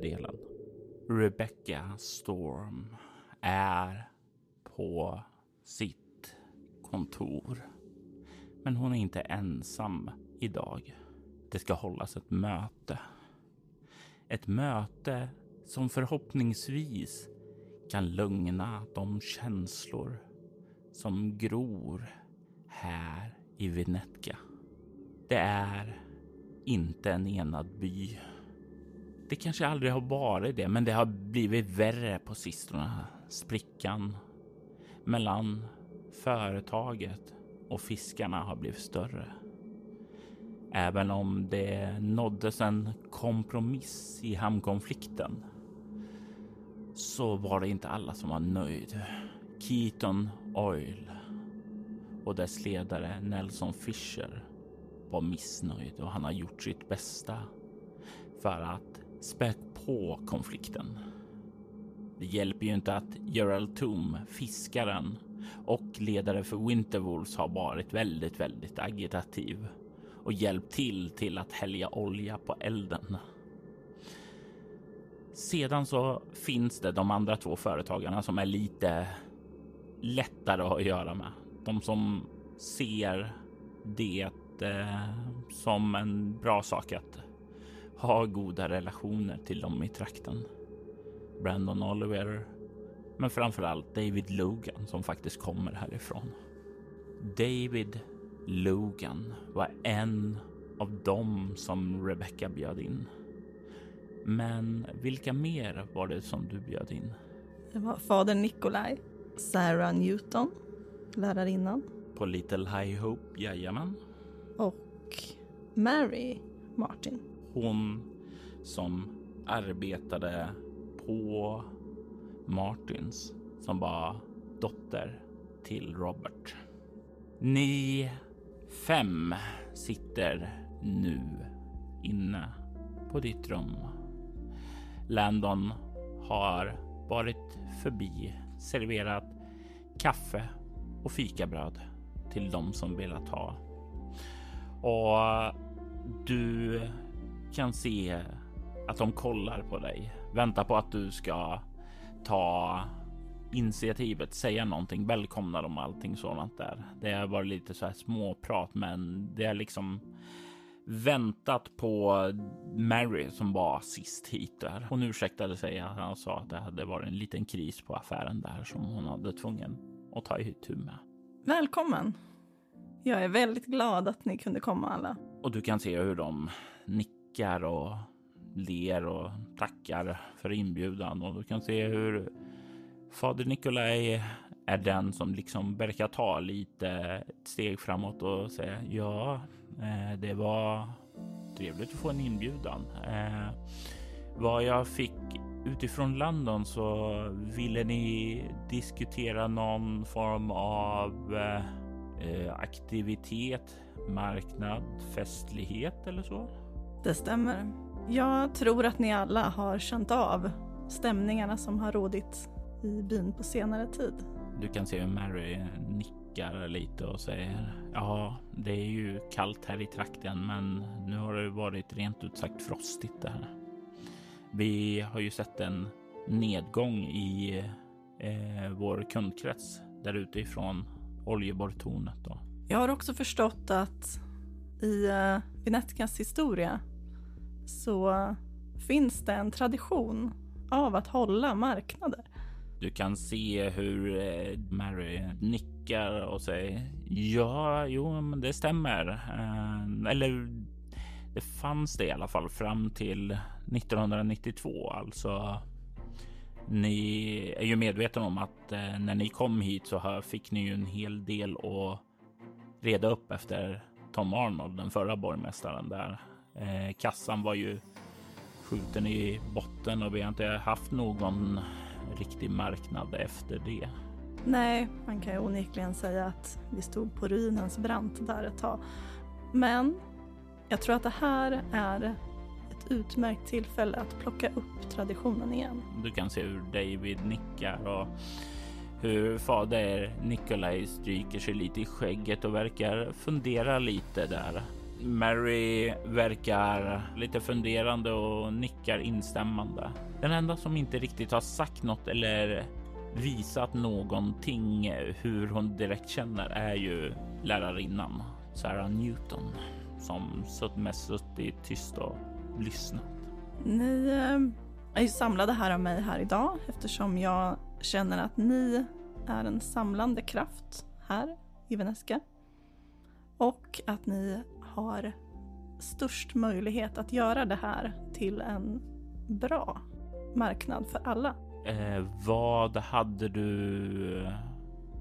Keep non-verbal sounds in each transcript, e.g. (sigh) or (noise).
Delen. Rebecca Storm är på sitt kontor. Men hon är inte ensam idag. Det ska hållas ett möte. Ett möte som förhoppningsvis kan lugna de känslor som gror här i Vinetka. Det är inte en enad by. Det kanske aldrig har varit det, men det har blivit värre på sistone. Sprickan mellan företaget och fiskarna har blivit större. Även om det nåddes en kompromiss i hamnkonflikten så var det inte alla som var nöjd. Keaton Oil och dess ledare Nelson Fisher var missnöjd och han har gjort sitt bästa för att spä på konflikten. Det hjälper ju inte att Gerald Toom, fiskaren och ledare för Winterwolves har varit väldigt, väldigt agitativ och hjälpt till till att hälja olja på elden. Sedan så finns det de andra två företagarna som är lite lättare att göra med. De som ser det eh, som en bra sak att ha goda relationer till dem i trakten. Brandon Oliver, men framför allt David Logan som faktiskt kommer härifrån. David Logan var en av dem som Rebecca bjöd in. Men vilka mer var det som du bjöd in? Det var fader Nikolaj, Sarah Newton, lärarinnan På Little High Hope, jajamän. och Mary Martin. Hon som arbetade på Martins som var dotter till Robert. Ni fem sitter nu inne på ditt rum. Landon har varit förbi, serverat kaffe och fikabröd till de som velat ha. Och du kan se att de kollar på dig, väntar på att du ska ta initiativet, säga någonting, välkomna dem och allting sådant där. Det har varit lite så här småprat, men det är liksom väntat på Mary som var sist hit där. Hon ursäktade sig. Han sa att det hade varit en liten kris på affären där som hon hade tvungen att ta itu med. Välkommen! Jag är väldigt glad att ni kunde komma alla. Och du kan se hur de nickar och ler och tackar för inbjudan och du kan se hur fader Nikolaj är den som liksom verkar ta lite ett steg framåt och säga ja, eh, det var trevligt att få en inbjudan. Eh, vad jag fick utifrån London så ville ni diskutera någon form av eh, aktivitet, marknad, festlighet eller så? Det stämmer. Jag tror att ni alla har känt av stämningarna som har rådit i byn på senare tid. Du kan se hur Mary nickar lite och säger ja, det är ju kallt här i trakten, men nu har det varit rent ut sagt frostigt där. Vi har ju sett en nedgång i eh, vår kundkrets där ute ifrån oljeborrtornet. Då. Jag har också förstått att i uh, Venetkas historia så finns det en tradition av att hålla marknader. Du kan se hur eh, Mary nickar och säger ja, jo, men det stämmer. Eh, eller Det fanns det i alla fall fram till 1992. Alltså, ni är ju medvetna om att eh, när ni kom hit så fick ni ju en hel del att reda upp efter Tom Arnold, den förra borgmästaren där. Eh, kassan var ju skjuten i botten och vi har inte haft någon riktig marknad efter det. Nej, man kan ju onekligen säga att vi stod på ruinens brant där ett tag. Men jag tror att det här är ett utmärkt tillfälle att plocka upp traditionen igen. Du kan se hur David nickar och hur fader Nikolaj stryker sig lite i skägget och verkar fundera lite där. Mary verkar lite funderande och nickar instämmande. Den enda som inte riktigt har sagt något eller visat någonting hur hon direkt känner är ju lärarinnan Sarah Newton som mest suttit tyst och lyssnat. Ni eh, är ju samlade här av mig här idag eftersom jag känner att ni är en samlande kraft här i Veneska och att ni har störst möjlighet att göra det här till en bra marknad för alla. Eh, vad hade du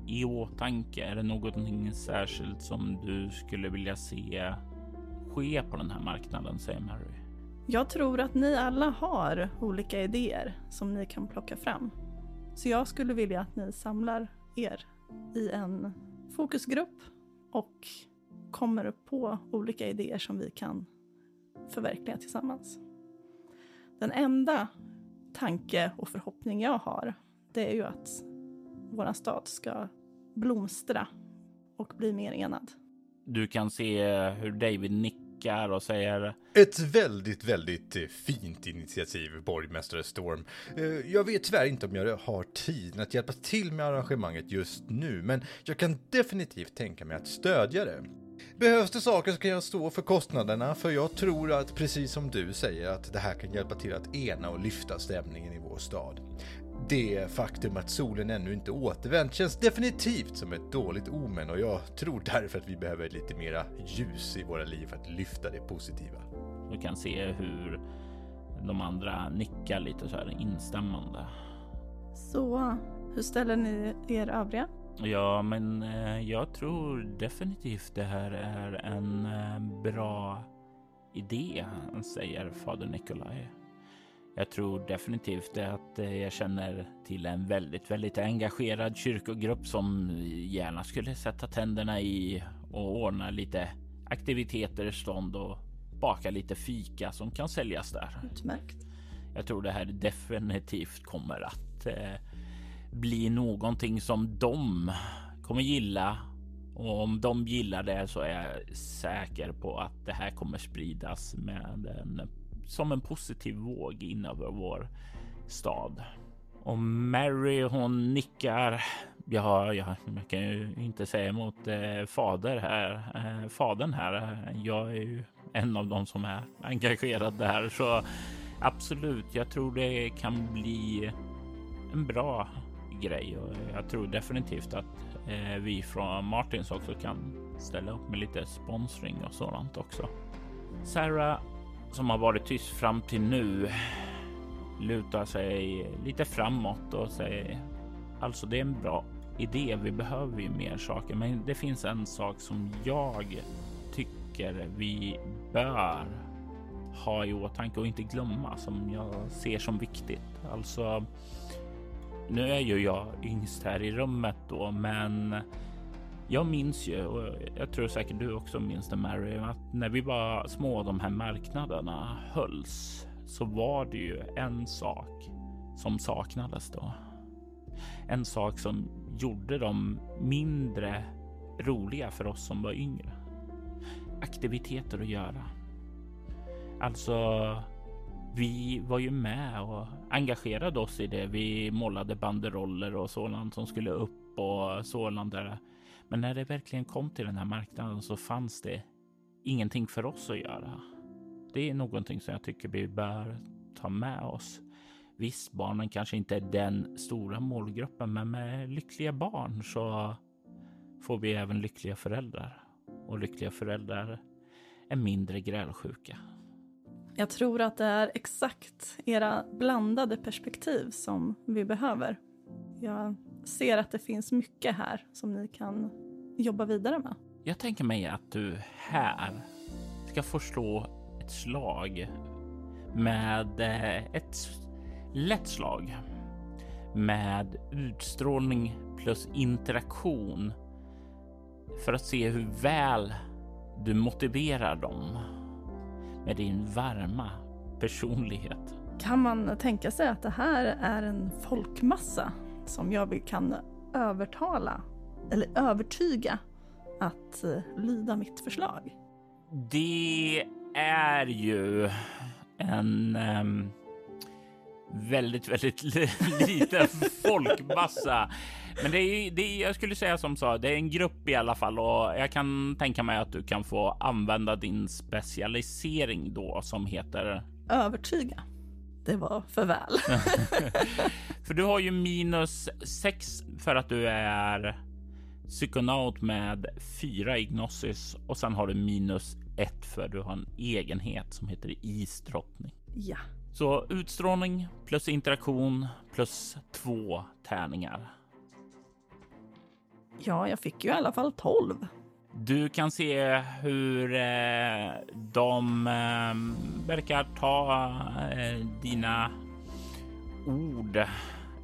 i åtanke? Är det någonting särskilt som du skulle vilja se ske på den här marknaden, säger Mary? Jag tror att ni alla har olika idéer som ni kan plocka fram. Så jag skulle vilja att ni samlar er i en fokusgrupp och kommer på olika idéer som vi kan förverkliga tillsammans. Den enda tanke och förhoppning jag har, det är ju att vår stad ska blomstra och bli mer enad. Du kan se hur David nickar och säger ett väldigt, väldigt fint initiativ, borgmästare Storm. Eh, jag vet tyvärr inte om jag har tid att hjälpa till med arrangemanget just nu, men jag kan definitivt tänka mig att stödja det. Behövs det saker så kan jag stå för kostnaderna, för jag tror att precis som du säger att det här kan hjälpa till att ena och lyfta stämningen i vår stad. Det faktum att solen ännu inte återvänt känns definitivt som ett dåligt omen och jag tror därför att vi behöver lite mera ljus i våra liv för att lyfta det positiva. Du kan se hur de andra nickar lite så här instämmande. Så hur ställer ni er övriga? Ja, men eh, jag tror definitivt det här är en eh, bra idé, säger fader Nikolaj. Jag tror definitivt att eh, jag känner till en väldigt, väldigt engagerad kyrkogrupp som gärna skulle sätta tänderna i och ordna lite aktiviteter i stånd och baka lite fika som kan säljas där. Utmärkt. Jag tror det här definitivt kommer att eh, bli någonting som de kommer gilla och om de gillar det så är jag säker på att det här kommer spridas med en, som en positiv våg in över vår stad. Och Mary hon nickar. Ja, ja jag kan ju inte säga emot eh, fader här. Eh, fadern här. Jag är ju en av dem som är engagerad där, så absolut. Jag tror det kan bli en bra grej och jag tror definitivt att eh, vi från Martins också kan ställa upp med lite sponsring och sådant också. Sarah som har varit tyst fram till nu lutar sig lite framåt och säger alltså det är en bra idé. Vi behöver ju mer saker, men det finns en sak som jag tycker vi bör ha i åtanke och inte glömma som jag ser som viktigt. Alltså, nu är ju jag yngst här i rummet då, men jag minns ju och jag tror säkert du också minns det Mary, att när vi var små de här marknaderna hölls så var det ju en sak som saknades då. En sak som gjorde dem mindre roliga för oss som var yngre. Aktiviteter att göra. Alltså, vi var ju med och engagerade oss i det. Vi målade banderoller och sådant som skulle upp och sådant där. Men när det verkligen kom till den här marknaden så fanns det ingenting för oss att göra. Det är någonting som jag tycker vi bör ta med oss. Visst, barnen kanske inte är den stora målgruppen, men med lyckliga barn så får vi även lyckliga föräldrar och lyckliga föräldrar är mindre grälsjuka. Jag tror att det är exakt era blandade perspektiv som vi behöver. Jag ser att det finns mycket här som ni kan jobba vidare med. Jag tänker mig att du här ska få slå ett slag med eh, ett lätt slag med utstrålning plus interaktion för att se hur väl du motiverar dem med din varma personlighet. Kan man tänka sig att det här är en folkmassa som jag kan övertala eller övertyga att eh, lyda mitt förslag? Det är ju en um, väldigt, väldigt (laughs) liten folkmassa. Men det är, det är, jag skulle säga som så, det är en grupp i alla fall och jag kan tänka mig att du kan få använda din specialisering då som heter övertyga. Det var för väl. (laughs) för du har ju minus sex för att du är psykonaut med fyra ignosis och sen har du minus ett för du har en egenhet som heter isdrottning. Ja. Så utstrålning plus interaktion plus två tärningar. Ja, jag fick ju i alla fall 12. Du kan se hur eh, de eh, verkar ta eh, dina ord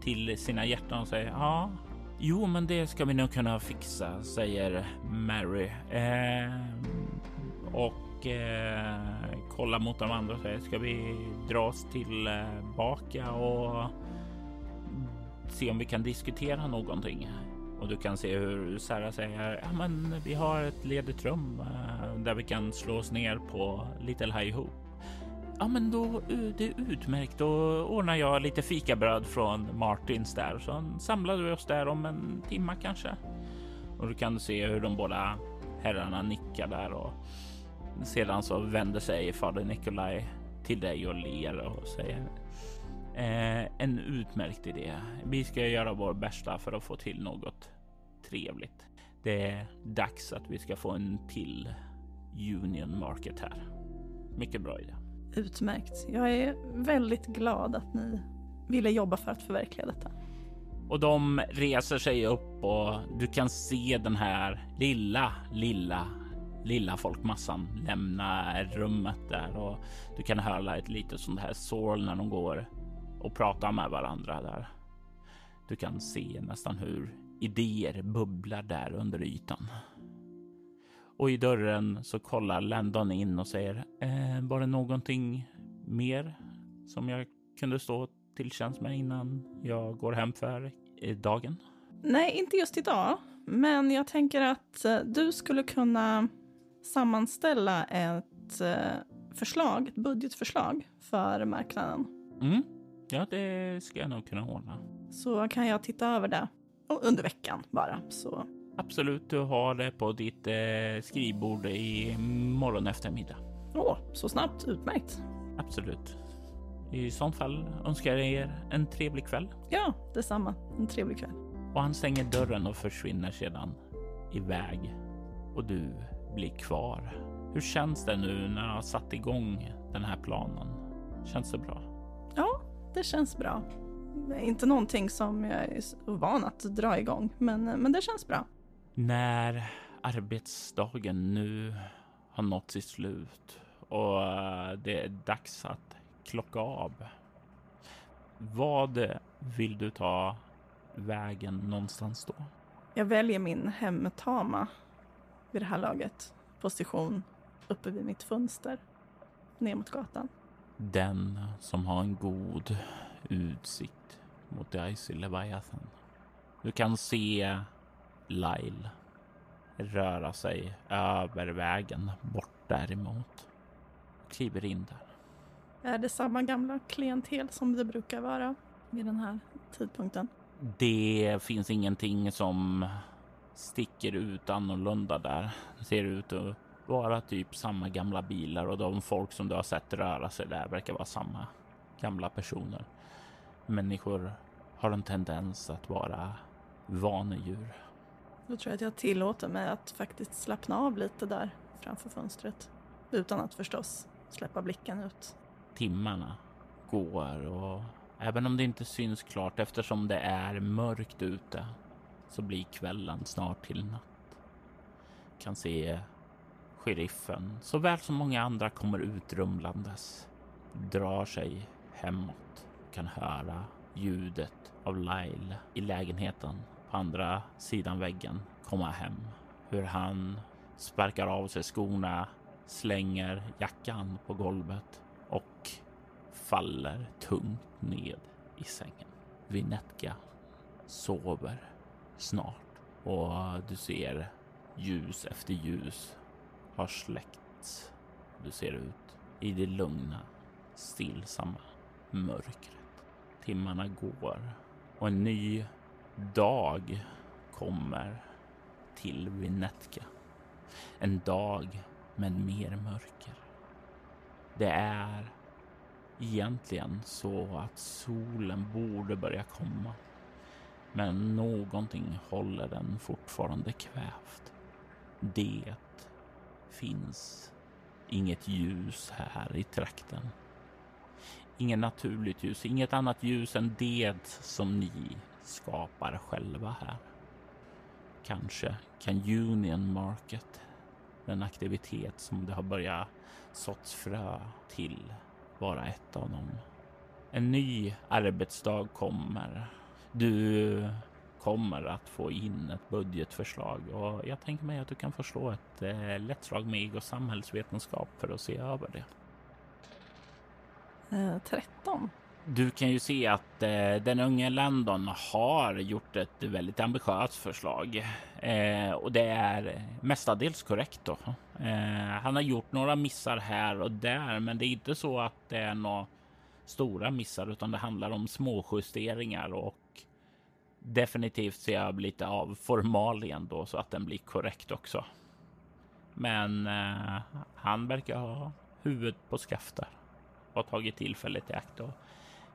till sina hjärtan och säger ja, jo, men det ska vi nog kunna fixa, säger Mary. Eh, och eh, kollar mot de andra och säger ska vi dra oss tillbaka och se om vi kan diskutera någonting. Och du kan se hur Sara säger ja, men vi har ett ledigt rum eh, där vi kan slå oss ner på Little High Hope. Ja, men då det är utmärkt. Då ordnar jag lite fikabröd från Martins där så samlar vi oss där om en timma kanske. Och du kan se hur de båda herrarna nickar där och sedan så vänder sig fader Nikolaj till dig och ler och säger Eh, en utmärkt idé. Vi ska göra vår bästa för att få till något trevligt. Det är dags att vi ska få en till Union Market här. Mycket bra idé. Utmärkt. Jag är väldigt glad att ni ville jobba för att förverkliga detta. Och de reser sig upp och du kan se den här lilla, lilla, lilla folkmassan lämna rummet där och du kan höra ett litet sånt här sorl när de går och pratar med varandra där. Du kan se nästan hur idéer bubblar där under ytan. Och i dörren så kollar Landon in och säger eh, var det någonting mer som jag kunde stå till tjänst med innan jag går hem för dagen? Nej, inte just idag. Men jag tänker att eh, du skulle kunna sammanställa ett eh, förslag, ett budgetförslag för marknaden. Mm. Ja, det ska jag nog kunna ordna. Så kan jag titta över det under veckan bara. Så. Absolut, du har det på ditt eh, skrivbord i morgon eftermiddag. Åh, så snabbt. Utmärkt. Absolut. I sånt fall önskar jag er en trevlig kväll. Ja, detsamma. En trevlig kväll. Och han stänger dörren och försvinner sedan iväg och du blir kvar. Hur känns det nu när du har satt igång den här planen? Känns det bra? Ja, det känns bra. Inte någonting som jag är van att dra igång, men, men det känns bra. När arbetsdagen nu har nått sitt slut och det är dags att klocka av. Vad vill du ta vägen någonstans då? Jag väljer min hemtama vid det här laget. Position uppe vid mitt fönster ner mot gatan. Den som har en god utsikt mot Daisy Leviathan. Du kan se Lyle röra sig över vägen bort däremot. Kliver in där. Är det samma gamla klientel som det brukar vara vid den här tidpunkten? Det finns ingenting som sticker ut annorlunda där. Ser ut att vara typ samma gamla bilar och de folk som du har sett röra sig där verkar vara samma gamla personer. Människor har en tendens att vara vanedjur. Då tror jag att jag tillåter mig att faktiskt slappna av lite där framför fönstret. Utan att förstås släppa blicken ut. Timmarna går och även om det inte syns klart eftersom det är mörkt ute så blir kvällen snart till natt. Kan se sheriffen såväl som många andra kommer utrumlandes, drar sig hemåt, kan höra ljudet av Lyle i lägenheten på andra sidan väggen komma hem. Hur han sparkar av sig skorna, slänger jackan på golvet och faller tungt ned i sängen. Vinetka sover snart och du ser ljus efter ljus har släckts. Du ser ut i det lugna, stillsamma mörkret. Timmarna går och en ny dag kommer till Vinetka. En dag med mer mörker. Det är egentligen så att solen borde börja komma. Men någonting håller den fortfarande kvävt. Det finns inget ljus här i trakten. Inget naturligt ljus, inget annat ljus än det som ni skapar själva här. Kanske kan Union Market, den aktivitet som det har börjat såtts frö till, vara ett av dem. En ny arbetsdag kommer. Du kommer att få in ett budgetförslag och jag tänker mig att du kan få slå ett eh, lätt slag med och samhällsvetenskap för att se över det. Eh, 13. Du kan ju se att eh, den unge Landon har gjort ett väldigt ambitiöst förslag eh, och det är mestadels korrekt. Då. Eh, han har gjort några missar här och där, men det är inte så att det är några stora missar utan det handlar om små justeringar och definitivt ser jag lite av formalien då så att den blir korrekt också. Men eh, han verkar ha huvudet på skaftar och tagit tillfället i akt och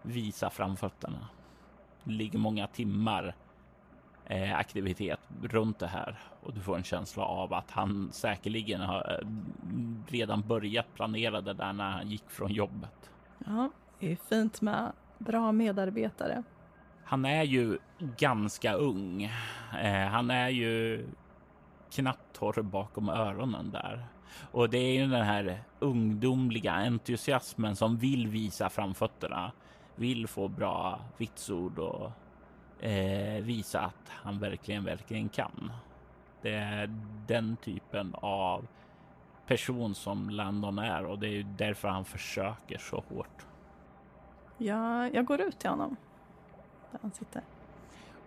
visa framfötterna. Det ligger många timmar eh, aktivitet runt det här och du får en känsla av att han säkerligen har eh, redan börjat planera det där när han gick från jobbet. Ja, det är fint med bra medarbetare. Han är ju ganska ung. Eh, han är ju knappt torr bakom öronen där. Och det är ju den här ungdomliga entusiasmen som vill visa framfötterna. Vill få bra vitsord och eh, visa att han verkligen, verkligen kan. Det är den typen av person som Landon är och det är ju därför han försöker så hårt. Ja, jag går ut till honom. Där han sitter.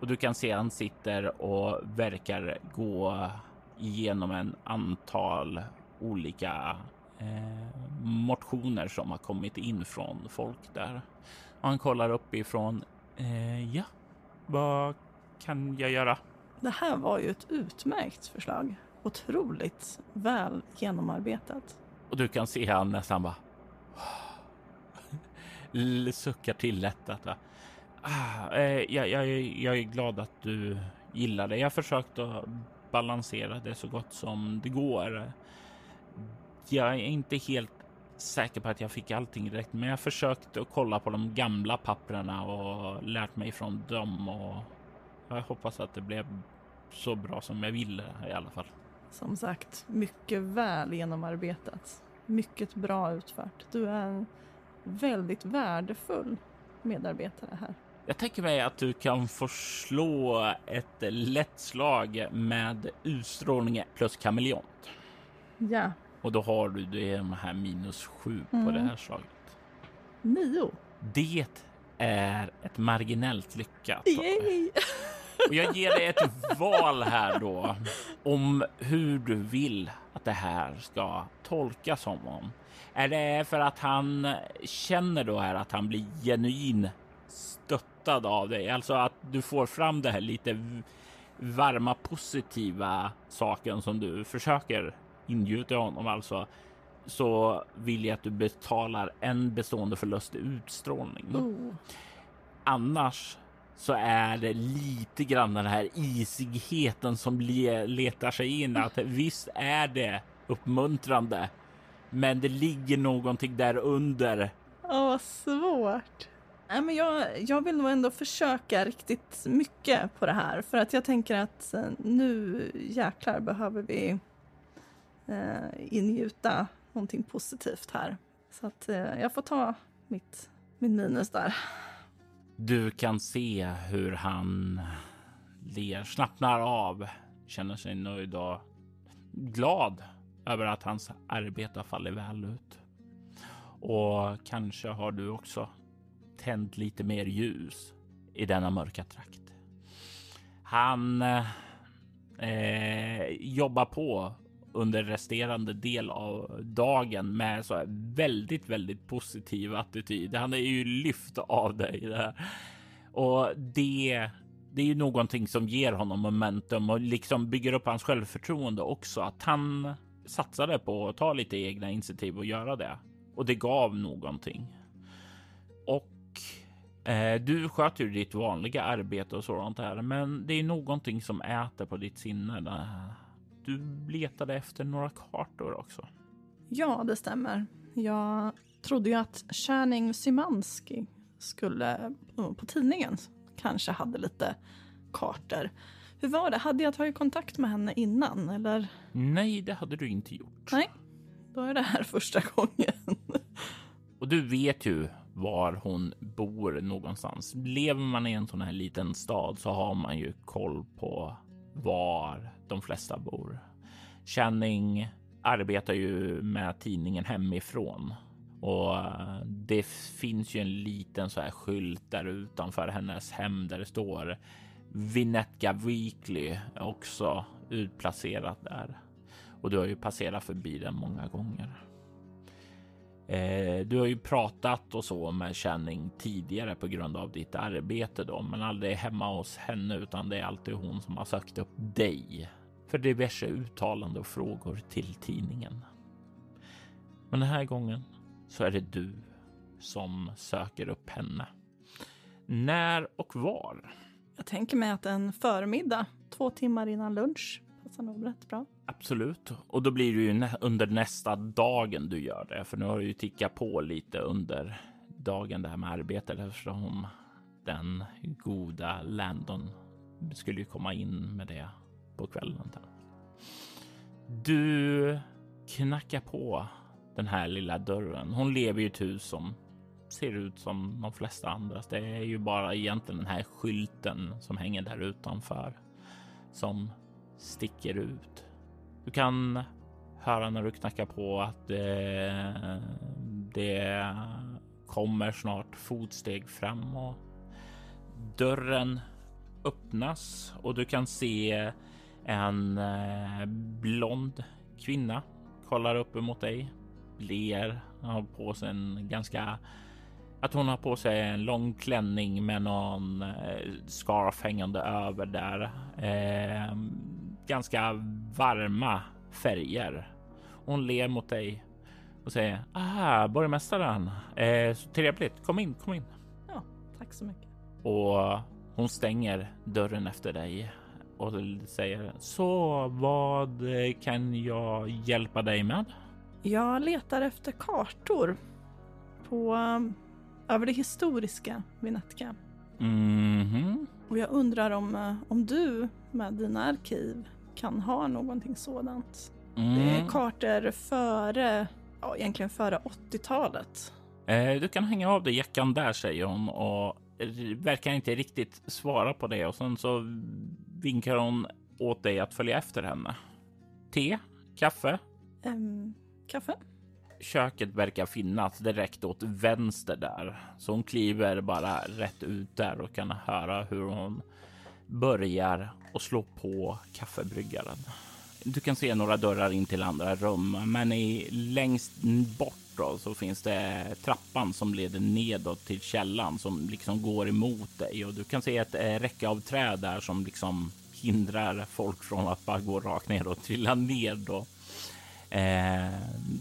Och du kan se han sitter och verkar gå igenom en antal olika eh, motioner som har kommit in från folk där. Och han kollar uppifrån. Eh, ja, vad kan jag göra? Det här var ju ett utmärkt förslag. Otroligt väl genomarbetat. Och du kan se han nästan bara (laughs) suckar till lättat. Va? Ah, eh, jag, jag, jag är glad att du gillar det. Jag har försökt att balansera det så gott som det går. Jag är inte helt säker på att jag fick allting rätt, men jag försökte att kolla på de gamla papprena och lärt mig från dem och jag hoppas att det blev så bra som jag ville i alla fall. Som sagt, mycket väl genomarbetat. Mycket bra utfört. Du är en väldigt värdefull medarbetare här. Jag tänker mig att du kan få slå ett lätt slag med utstrålning plus kameleont. Ja. Och då har du de här minus sju på Mm. det här slaget. Nio. Det är ett marginellt lyckat. Yay! Och jag ger dig ett val här då om hur du vill att det här ska tolkas som om. Är det för att han känner då här att han blir genuin stöttad av dig? Alltså att du får fram det här lite varma positiva saken som du försöker ingjuta i honom alltså. Så vill jag att du betalar en bestående förlust i utstrålning. Oh. Annars så är det lite grann den här isigheten som le- letar sig in. Att visst är det uppmuntrande, men det ligger någonting där under. Åh, vad svårt. Nej, men jag, jag vill nog ändå försöka riktigt mycket på det här för att jag tänker att eh, nu jäklar behöver vi eh, ingjuta någonting positivt här. Så att eh, jag får ta mitt, min minus där. Du kan se hur han ler, slappnar av, känner sig nöjd och glad över att hans arbete har fallit väl ut. Och kanske har du också tänt lite mer ljus i denna mörka trakt. Han eh, jobbar på under resterande del av dagen med så väldigt, väldigt positiv attityd. Han är ju lyft av dig där och det det är ju någonting som ger honom momentum och liksom bygger upp hans självförtroende också. Att han satsade på att ta lite egna initiativ och göra det. Och det gav någonting. Och du sköter ju ditt vanliga arbete och sådant här, men det är någonting som äter på ditt sinne. Du letade efter några kartor också. Ja, det stämmer. Jag trodde ju att Channing Symanski skulle på tidningen kanske hade lite kartor. Hur var det? Hade jag tagit kontakt med henne innan eller? Nej, det hade du inte gjort. Nej, då är det här (laughs) första gången. Och du vet ju var hon bor någonstans. Lever man i en sån här liten stad så har man ju koll på var de flesta bor. Channing arbetar ju med tidningen hemifrån och eh, det finns ju en liten så här skylt där utanför hennes hem där det står Vinetka Weekly också utplacerat där. Och du har ju passerat förbi den många gånger. Eh, du har ju pratat och så med Channing tidigare på grund av ditt arbete då, men aldrig hemma hos henne, utan det är alltid hon som har sökt upp dig för diverse uttalande och frågor till tidningen. Men den här gången så är det du som söker upp henne. När och var? Jag tänker mig att en förmiddag, två timmar innan lunch, passar nog rätt bra. Absolut, och då blir det ju under nästa dagen du gör det, för nu har du ju tickat på lite under dagen det här med arbetet eftersom den goda Landon skulle ju komma in med det på kvällen. Där. Du knackar på den här lilla dörren. Hon lever i ett hus som ser ut som de flesta andras. Det är ju bara egentligen den här skylten som hänger där utanför som sticker ut. Du kan höra när du knackar på att det, det kommer snart fotsteg fram och dörren öppnas och du kan se en eh, blond kvinna kollar upp emot dig, ler, har på sig en ganska att hon har på sig en lång klänning med någon eh, scarf hängande över där. Eh, ganska varma färger. Hon ler mot dig och säger ah, borgmästaren. Eh, så trevligt. Kom in, kom in. Ja, tack så mycket. Och hon stänger dörren efter dig och säger så vad kan jag hjälpa dig med? Jag letar efter kartor på över det historiska Vinetka. Mm -hmm. Och jag undrar om, eh, om du med dina arkiv kan ha någonting sådant. Mm. Det är mm. kartor före, ja egentligen före 80-talet. Eh, du kan hänga av dig jackan där säger hon och verkar inte riktigt svara på det och sen så vinkar hon åt dig att följa efter henne. Te? Kaffe? Um, kaffe? Köket verkar finnas direkt åt vänster där, så hon kliver bara rätt ut där och kan höra hur hon börjar och slå på kaffebryggaren. Du kan se några dörrar in till andra rum, men i längst bort då, så finns det trappan som leder nedåt till källan som liksom går emot dig och du kan se ett eh, räcke av träd där som liksom hindrar folk från att bara gå rakt ner och trilla ner då. Eh,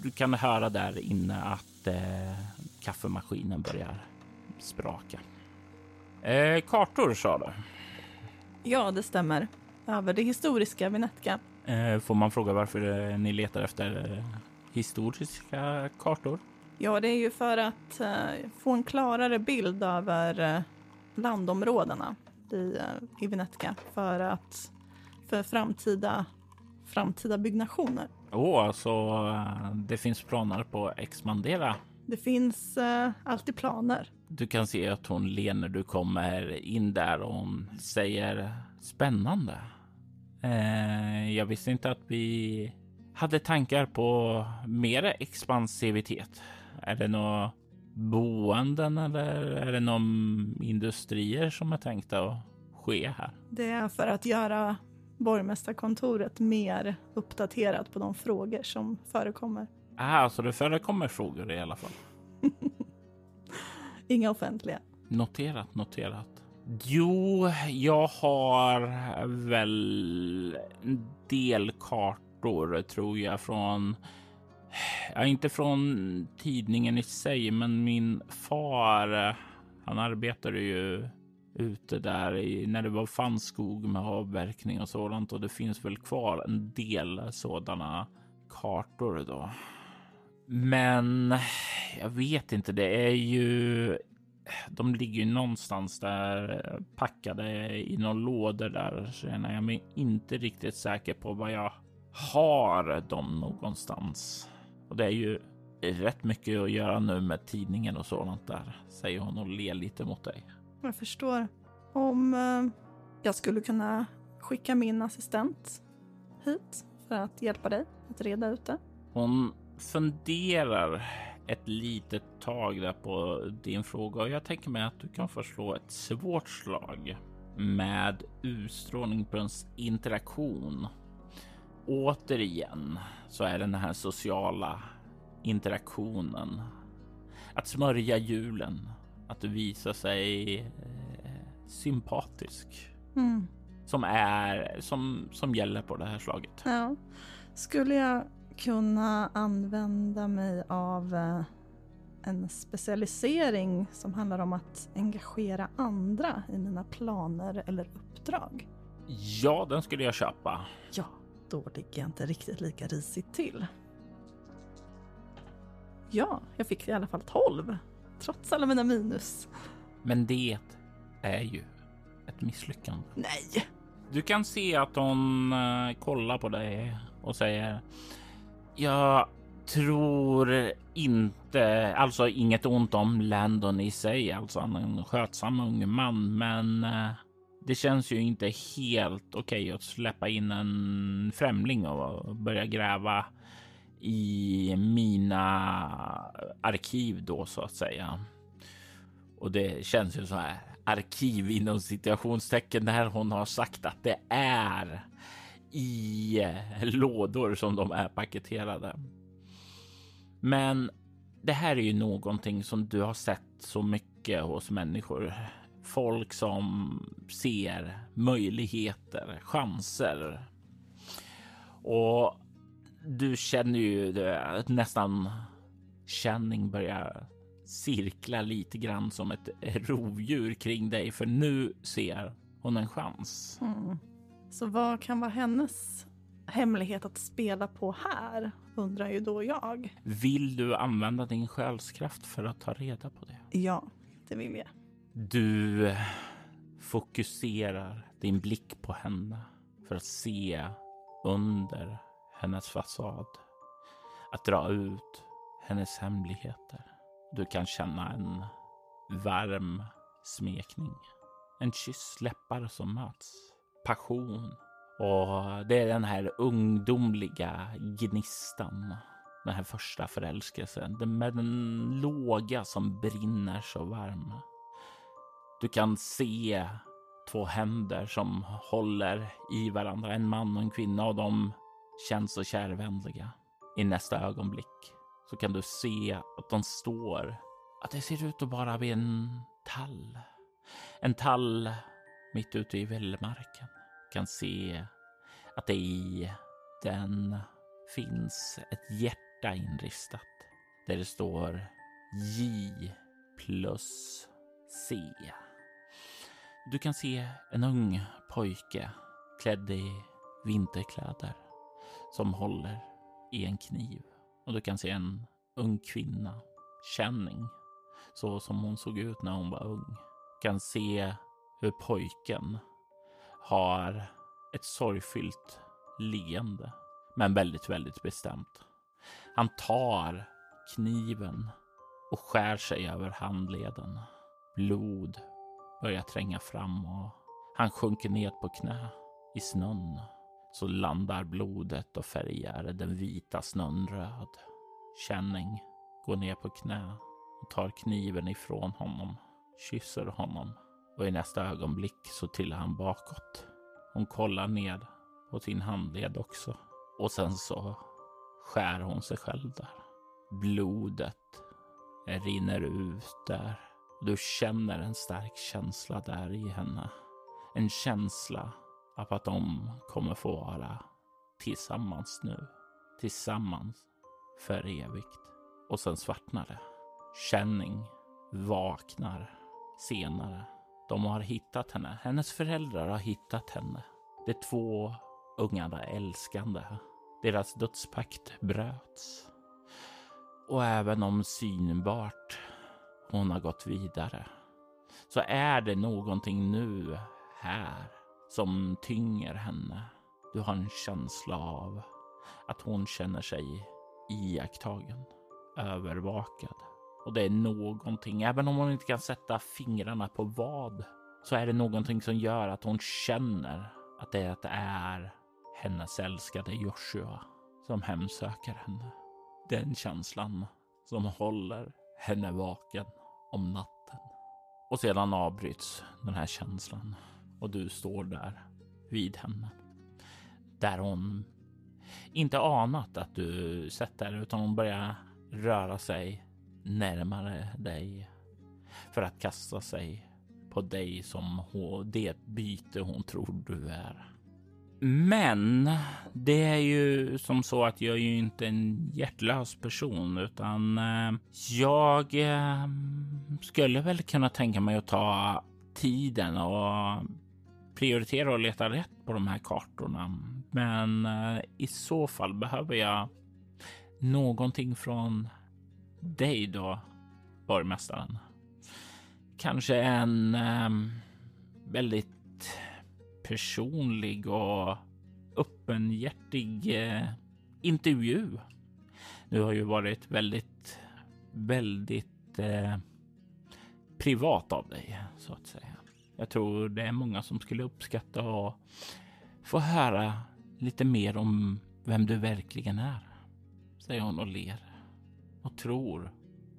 du kan höra där inne att eh, kaffemaskinen börjar spraka. Eh, kartor sa du? Ja, det stämmer. Över det historiska Vinetka. Eh, får man fråga varför ni letar efter historiska kartor? Ja, det är ju för att eh, få en klarare bild över eh, landområdena i, eh, i Venetica för att för framtida, framtida byggnationer. Åh, oh, så uh, det finns planer på att expandera? Det finns uh, alltid planer. Du kan se att hon ler när du kommer in där och hon säger spännande. Uh, jag visste inte att vi hade tankar på mer expansivitet. Är det några boenden eller är det någon industrier som är tänkta att ske här? Det är för att göra borgmästarkontoret mer uppdaterat på de frågor som förekommer. Ah, så det förekommer frågor i alla fall? (laughs) Inga offentliga. Noterat, noterat. Jo, jag har väl en del kartor tror jag från Ja, inte från tidningen i sig, men min far, han arbetade ju ute där i, när det var fanns skog med avverkning och sådant och det finns väl kvar en del sådana kartor då. Men jag vet inte, det är ju de ligger ju någonstans där packade i några lådor där Så jag mig inte riktigt säker på var jag har dem någonstans. Och det är ju rätt mycket att göra nu med tidningen och sådant där, säger hon och ler lite mot dig. Jag förstår. Om eh, jag skulle kunna skicka min assistent hit för att hjälpa dig att reda ut det. Hon funderar ett litet tag där på din fråga och jag tänker mig att du kan få slå ett svårt slag med utstrålning på ens interaktion. Återigen så är det den här sociala interaktionen. Att smörja julen, att visa sig eh, sympatisk. Mm. Som är som, som gäller på det här slaget. Ja. Skulle jag kunna använda mig av eh, en specialisering som handlar om att engagera andra i mina planer eller uppdrag? Ja, den skulle jag köpa. Ja, då ligger jag inte riktigt lika risigt till. Ja, jag fick i alla fall 12. Trots alla mina minus. Men det är ju ett misslyckande. Nej! Du kan se att hon uh, kollar på dig och säger Jag tror inte, alltså inget ont om Landon i sig, alltså han är en skötsam ung man, men uh, det känns ju inte helt okej okay att släppa in en främling och börja gräva i mina arkiv då så att säga. Och det känns ju så här arkiv inom citationstecken när hon har sagt att det är i lådor som de är paketerade. Men det här är ju någonting som du har sett så mycket hos människor. Folk som ser möjligheter, chanser. Och du känner ju det, nästan känning börjar cirkla lite grann som ett rovdjur kring dig, för nu ser hon en chans. Mm. Så vad kan vara hennes hemlighet att spela på här, undrar ju då jag. Vill du använda din själskraft för att ta reda på det? Ja, det vill jag. Du fokuserar din blick på henne för att se under hennes fasad. Att dra ut hennes hemligheter. Du kan känna en varm smekning. En kyss, läppar som möts. Passion. Och det är den här ungdomliga gnistan. Den här första förälskelsen. Med den låga som brinner så varm. Du kan se två händer som håller i varandra. En man och en kvinna och de känns så kärvänliga. I nästa ögonblick så kan du se att de står, att det ser ut att bara bli en tall. En tall mitt ute i vildmarken. Kan se att det i den finns ett hjärta inristat där det står J plus C. Du kan se en ung pojke klädd i vinterkläder som håller i en kniv och du kan se en ung kvinna, känning, så som hon såg ut när hon var ung. Du kan se hur pojken har ett sorgfyllt leende, men väldigt, väldigt bestämt. Han tar kniven och skär sig över handleden. Blod börjar tränga fram och han sjunker ned på knä i snön. Så landar blodet och färgar den vita snön röd. Känning går ner på knä och tar kniven ifrån honom, kysser honom och i nästa ögonblick så trillar han bakåt. Hon kollar ned på sin handled också och sen så skär hon sig själv där. Blodet rinner ut där. Du känner en stark känsla där i henne. En känsla av att de kommer få vara tillsammans nu. Tillsammans för evigt. Och sen svartnar det. Känning vaknar senare. De har hittat henne. Hennes föräldrar har hittat henne. De två ungarna älskande. Deras dödspakt bröts. Och även om synbart hon har gått vidare så är det någonting nu här som tynger henne. Du har en känsla av att hon känner sig iakttagen, övervakad. Och det är någonting, även om hon inte kan sätta fingrarna på vad, så är det någonting som gör att hon känner att det är hennes älskade Joshua som hemsöker henne. Den känslan som håller henne vaken om natten. Och sedan avbryts den här känslan och du står där vid henne. Där hon inte anat att du sett där utan hon börjar röra sig närmare dig för att kasta sig på dig som det byte hon tror du är. Men det är ju som så att jag är ju inte en hjärtlös person utan eh, jag eh, skulle väl kunna tänka mig att ta tiden och prioritera och leta rätt på de här kartorna. Men eh, i så fall behöver jag någonting från dig då, borgmästaren. Kanske en ehm, väldigt personlig och öppenhjärtig eh, intervju. Du har ju varit väldigt, väldigt eh, privat av dig så att säga. Jag tror det är många som skulle uppskatta att få höra lite mer om vem du verkligen är, säger hon och ler och tror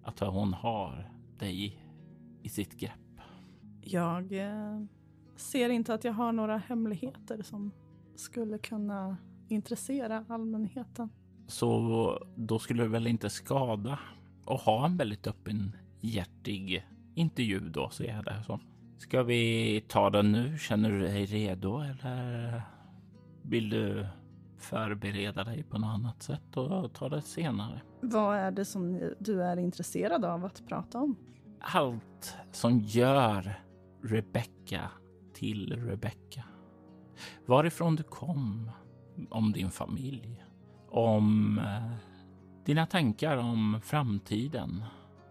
att hon har dig i sitt grepp. Jag eh, ser inte att jag har några hemligheter som skulle kunna intressera allmänheten. Så då skulle det väl inte skada att ha en väldigt öppen hjärtig intervju då, ser jag det som. Ska vi ta den nu? Känner du dig redo eller vill du förbereda dig på något annat sätt och ta det senare? Vad är det som du är intresserad av att prata om? Allt som gör Rebecca till Rebecca. Varifrån du kom, om din familj, om eh, dina tankar om framtiden.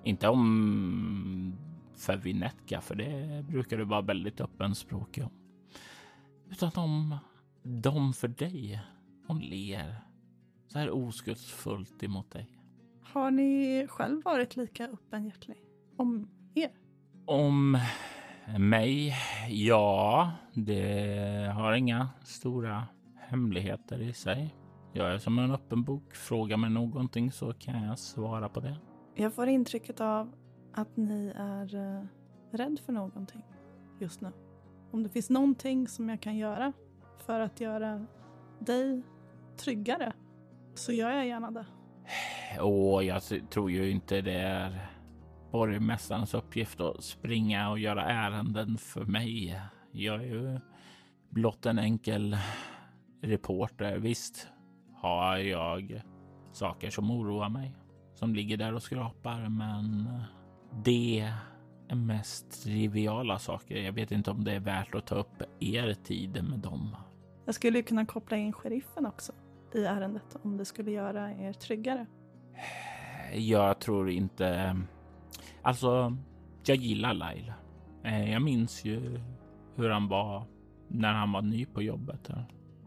Inte om för Vinetka, för det brukar du vara väldigt öppenspråkig om. Utan om dem för dig. Hon ler så här oskuldsfullt emot dig. Har ni själv varit lika öppenhjärtig om er? Om mig? Ja, det har inga stora hemligheter i sig. Jag är som en öppen bok. Fråga mig någonting så kan jag svara på det. Jag får intrycket av att ni är eh, rädd för någonting just nu. Om det finns någonting som jag kan göra för att göra dig tryggare så gör jag gärna det. Åh, jag tror ju inte det är borgmästarens uppgift att springa och göra ärenden för mig. Jag är ju blott en enkel reporter. Visst har jag saker som oroar mig, som ligger där och skrapar, men det är mest triviala saker. Jag vet inte om det är värt att ta upp er tid med dem. Jag skulle kunna koppla in sheriffen också i ärendet om det skulle göra er tryggare. Jag tror inte... Alltså, jag gillar Lyle. Eh, jag minns ju hur han var när han var ny på jobbet.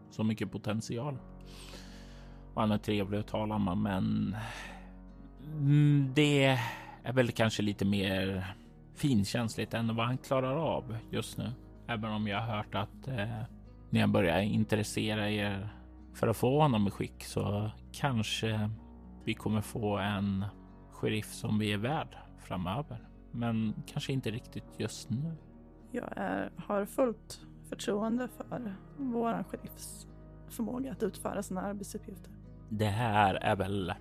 Så mycket potential. Och han är trevlig att tala med, men mm, det är väl kanske lite mer finkänsligt än vad han klarar av just nu. Även om jag har hört att eh, när jag börjar intressera er för att få honom i skick så kanske vi kommer få en sheriff som vi är värd framöver. Men kanske inte riktigt just nu. Jag är, har fullt förtroende för våran sheriffs förmåga att utföra sina arbetsuppgifter. Det här är väl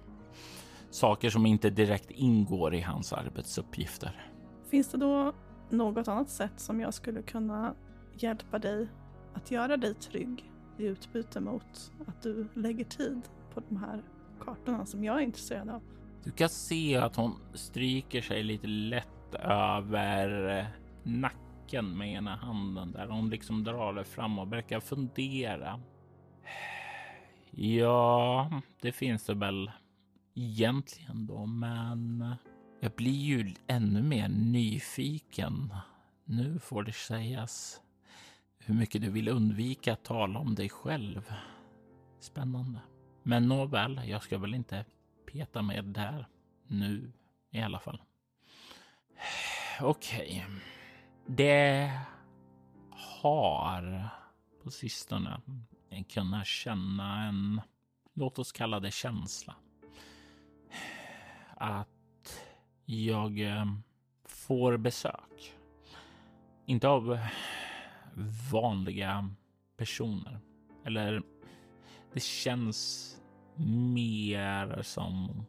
saker som inte direkt ingår i hans arbetsuppgifter. Finns det då något annat sätt som jag skulle kunna hjälpa dig att göra dig trygg i utbyte mot att du lägger tid på de här kartorna som jag är intresserad av? Du kan se att hon stryker sig lite lätt över nacken med ena handen där hon liksom drar det fram och verkar fundera. Ja, det finns det väl egentligen då, men jag blir ju ännu mer nyfiken. Nu får det sägas hur mycket du vill undvika att tala om dig själv. Spännande. Men nåväl, jag ska väl inte peta med där nu i alla fall. Okej. Okay. Det har på sistone kunnat känna en, låt oss kalla det känsla. Att jag eh, får besök. Inte av vanliga personer. Eller det känns mer som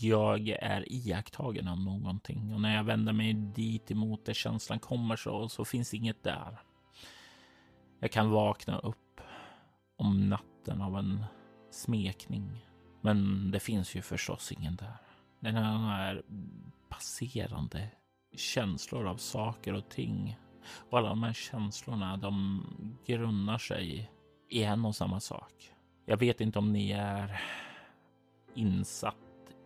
jag är iakttagen av någonting och när jag vänder mig dit emot där känslan kommer så, så finns inget där. Jag kan vakna upp om natten av en smekning, men det finns ju förstås ingen där. Den här passerande känslor av saker och ting och alla de här känslorna, de grundar sig i en och samma sak. Jag vet inte om ni är insatt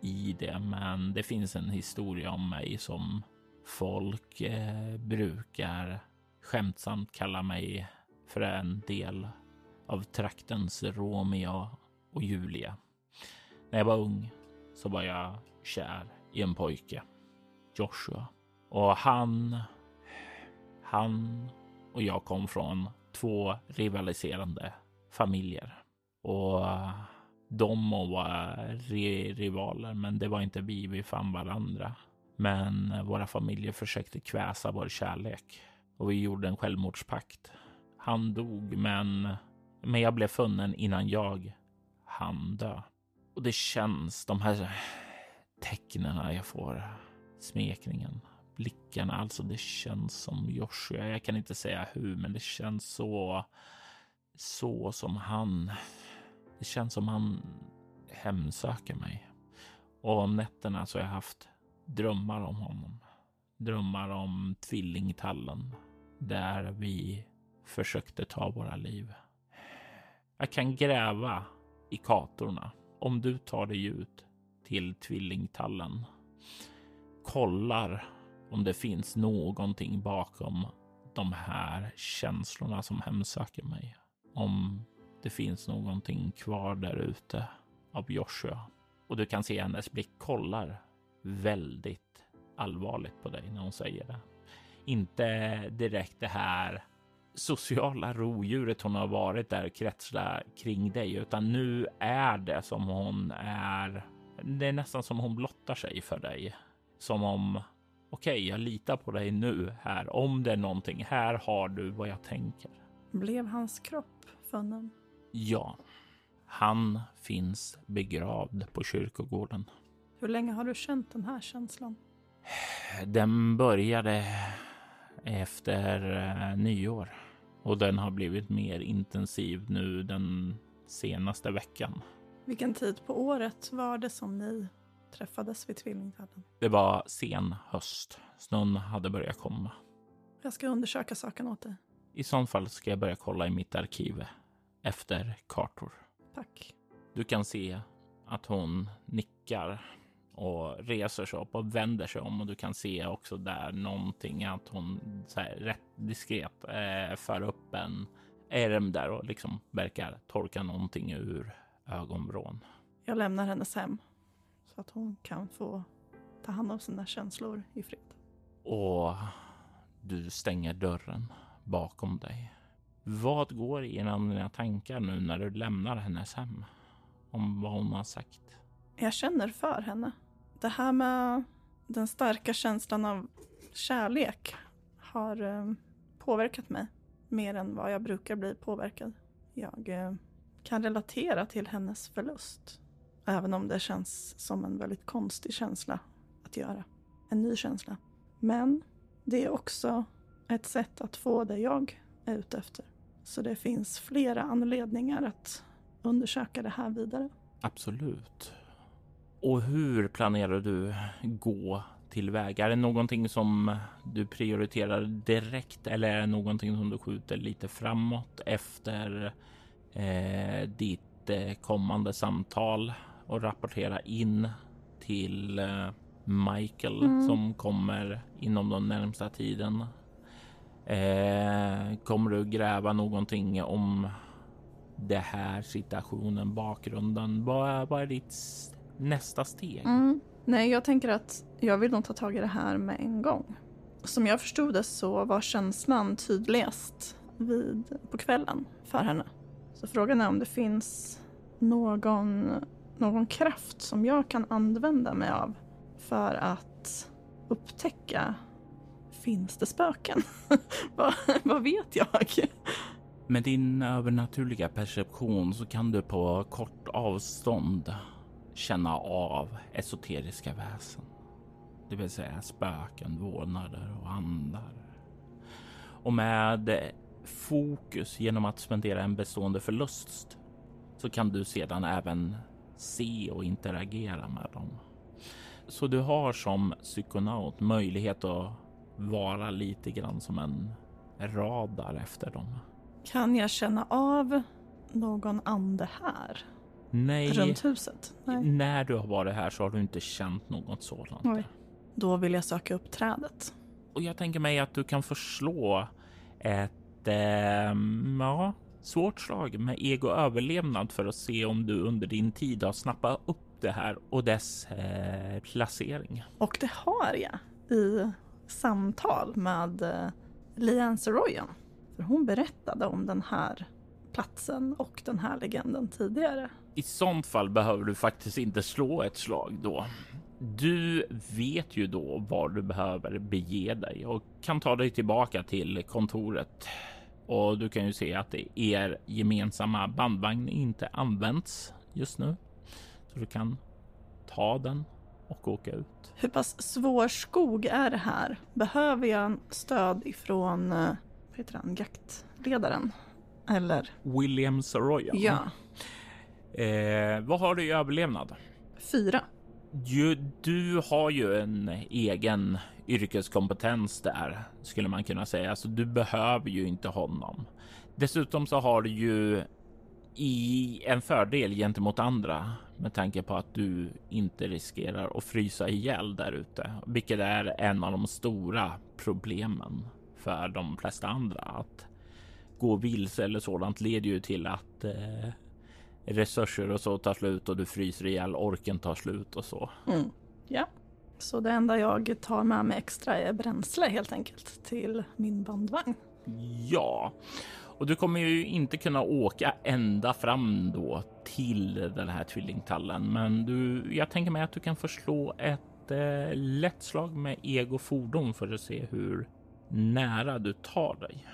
i det, men det finns en historia om mig som folk eh, brukar skämtsamt kalla mig för en del av traktens Romeo och Julia. När jag var ung så var jag kär i en pojke, Joshua. Och han, han och jag kom från två rivaliserande familjer. Och de må vara rivaler, men det var inte vi. Vi fann varandra. Men våra familjer försökte kväsa vår kärlek och vi gjorde en självmordspakt. Han dog, men, men jag blev funnen innan jag hann dö. Och det känns, de här tecknen jag får, smekningen, blickarna, alltså det känns som Joshua. Jag kan inte säga hur, men det känns så, så som han. Det känns som han hemsöker mig. Och om nätterna så har jag haft drömmar om honom. Drömmar om tvillingtallen där vi försökte ta våra liv. Jag kan gräva i kartorna om du tar dig ut till tvillingtallen. Kollar om det finns någonting bakom de här känslorna som hemsöker mig. Om det finns någonting kvar där ute av Joshua. Och du kan se hennes blick kollar väldigt allvarligt på dig när hon säger det. Inte direkt det här sociala rovdjuret hon har varit där kretsla kring dig, utan nu är det som hon är. Det är nästan som hon blottar sig för dig. Som om okej, okay, jag litar på dig nu här. Om det är någonting, här har du vad jag tänker. Blev hans kropp funnen? Ja, han finns begravd på kyrkogården. Hur länge har du känt den här känslan? Den började efter eh, nyår och den har blivit mer intensiv nu den senaste veckan. Vilken tid på året var det som ni träffades vid Tvillingtallen? Det var sen höst. Snön hade börjat komma. Jag ska undersöka saken åt dig. I så fall ska jag börja kolla i mitt arkiv efter kartor. Tack. Du kan se att hon nickar och reser sig upp och vänder sig om och du kan se också där någonting att hon så här, rätt diskret eh, för upp en ärm där och liksom verkar torka någonting ur ögonvrån. Jag lämnar hennes hem så att hon kan få ta hand om sina känslor i fred. Och du stänger dörren bakom dig. Vad går genom dina tankar nu när du lämnar hennes hem? Om vad hon har sagt? Jag känner för henne. Det här med den starka känslan av kärlek har eh, påverkat mig mer än vad jag brukar bli påverkad. Jag eh, kan relatera till hennes förlust. Även om det känns som en väldigt konstig känsla att göra. En ny känsla. Men det är också ett sätt att få det jag är ute efter. Så det finns flera anledningar att undersöka det här vidare. Absolut. Och hur planerar du gå tillväga? Är det någonting som du prioriterar direkt eller är det någonting som du skjuter lite framåt efter eh, ditt eh, kommande samtal och rapportera in till eh, Michael Mm. som kommer inom den närmsta tiden? Eh, kommer du gräva någonting om det här situationen, bakgrunden? Vad är, vad är ditt nästa steg? Mm. Nej, jag tänker att jag vill nog ta tag i det här med en gång. Som jag förstod det så var känslan tydligast vid, på kvällen för henne. Så frågan är om det finns någon, någon kraft som jag kan använda mig av för att upptäcka Finns det spöken? (laughs) vad, vad vet jag? Med din övernaturliga perception så kan du på kort avstånd känna av esoteriska väsen. Det vill säga spöken, vålnader och andar. Och med fokus genom att spendera en bestående förlust så kan du sedan även se och interagera med dem. Så du har som psykonaut möjlighet att vara lite grann som en radar efter dem. Kan jag känna av någon ande här? Nej, Runt huset? Nej. när du har varit här så har du inte känt något sådant. Oj. Då vill jag söka upp trädet. Och jag tänker mig att du kan förslå ett ehm, ja, svårt slag med ego överlevnad för att se om du under din tid har snappat upp det här och dess eh, placering. Och det har jag i samtal med eh, Liane Saroyan. För hon berättade om den här platsen och den här legenden tidigare. I sånt fall behöver du faktiskt inte slå ett slag då. Du vet ju då var du behöver bege dig och kan ta dig tillbaka till kontoret. Och du kan ju se att er gemensamma bandvagn inte används just nu. Så du kan ta den och åka ut. Hur pass svår skog är det här? Behöver jag stöd ifrån eh, vad heter han, jaktledaren? Eller? William Saroyan. Ja, Eh, vad har du i överlevnad? fyra. Ju, du har ju en egen yrkeskompetens där skulle man kunna säga, så du behöver ju inte honom. Dessutom så har du ju i en fördel gentemot andra med tanke på att du inte riskerar att frysa ihjäl där ute, vilket är en av de stora problemen för de flesta andra. Att gå vilse eller sådant leder ju till att eh, resurser och så tar slut och du fryser ihjäl, orken tar slut och så. Mm. Ja. Så det enda jag tar med mig extra är bränsle helt enkelt till min bandvagn. Ja, och du kommer ju inte kunna åka ända fram då till den här tvillingtallen, men du, jag tänker mig att du kan förslå ett eh, lätt slag med ego fordon för att se hur nära du tar dig.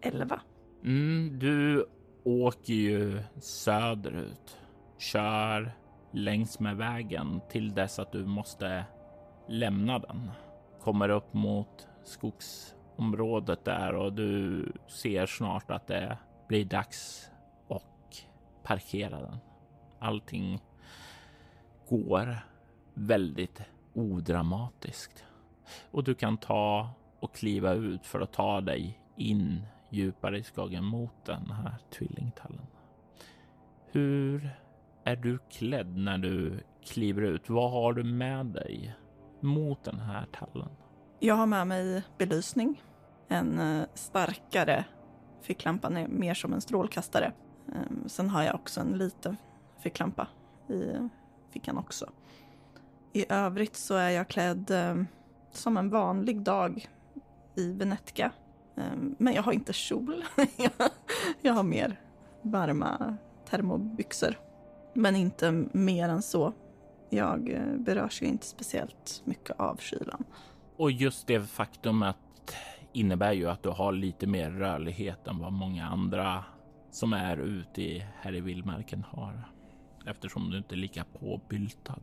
Elva. Mm, du åker ju söderut, kör längs med vägen till dess att du måste lämna den. Kommer upp mot skogsområdet där och du ser snart att det blir dags att parkera den. Allting går väldigt odramatiskt och du kan ta och kliva ut för att ta dig in djupare i skogen mot den här tvillingtallen. Hur är du klädd när du kliver ut? Vad har du med dig mot den här tallen? Jag har med mig belysning, en eh, starkare ficklampa, mer som en strålkastare. Ehm, sen har jag också en liten ficklampa i fickan också. I övrigt så är jag klädd eh, som en vanlig dag i Venetka. Ehm, men jag har inte kjol. (laughs) jag har mer varma termobyxor. Men inte mer än så. Jag eh, berörs ju inte speciellt mycket av kylan. Och just det faktumet innebär ju att du har lite mer rörlighet än vad många andra som är ute i, här i vildmarken har. Eftersom du inte är lika påbyltad.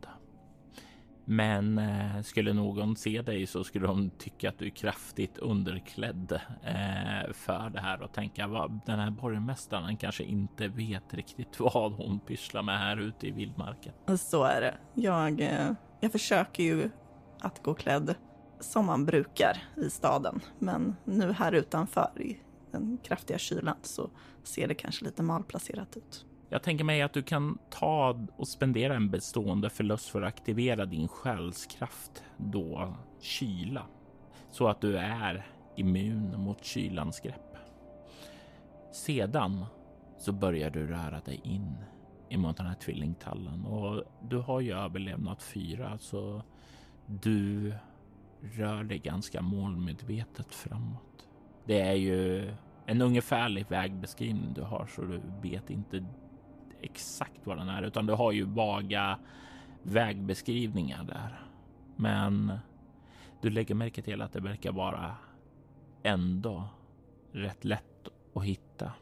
Men eh, skulle någon se dig så skulle de tycka att du är kraftigt underklädd eh, för det här och tänka vad den här borgmästaren kanske inte vet riktigt (laughs) vad hon pysslar med här ute i vildmarken. Så är det. Jag, eh, jag försöker ju att gå klädd som man brukar i staden. Men nu här utanför i den kraftiga kylan så ser det kanske lite malplacerat ut. Jag tänker mig att du kan ta och spendera en bestående förlust för att aktivera din själskraft då kyla så att du är immun mot kylans grepp. Sedan så börjar du röra dig in emot den här tvillingtallen och du har ju överlevnat fyra så du rör dig ganska målmedvetet framåt. Det är ju en ungefärlig vägbeskrivning du har så du vet inte exakt vad den är utan du har ju vaga vägbeskrivningar där. Men du lägger märke till att det verkar vara ändå rätt lätt att hitta.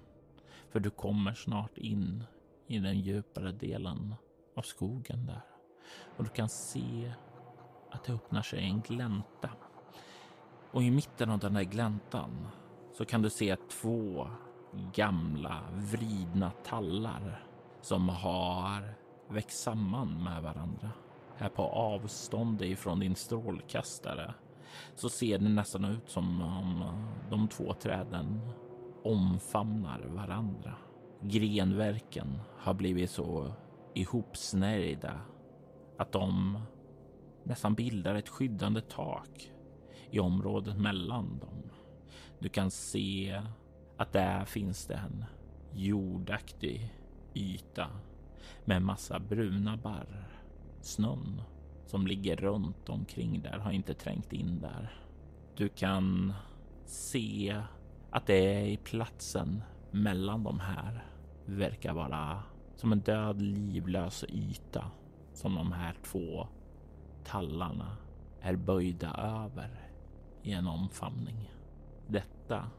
För du kommer snart in i den djupare delen av skogen där. Och du kan se att det öppnar sig en glänta. Och i mitten av den där gläntan så kan du se två gamla vridna tallar som har växt samman med varandra. Här på avstånd ifrån din strålkastare så ser det nästan ut som om eh, de två träden omfamnar varandra. Grenverken har blivit så ihopsnärjda att de nästan bildar ett skyddande tak i området mellan dem. Du kan se att där finns det en jordaktig yta med massa bruna barr. Snön som ligger runt omkring där har inte trängt in där. Du kan se att det är i platsen mellan de här verkar vara som en död livlös yta som de här två tallarna är böjda över i en omfamning. Detta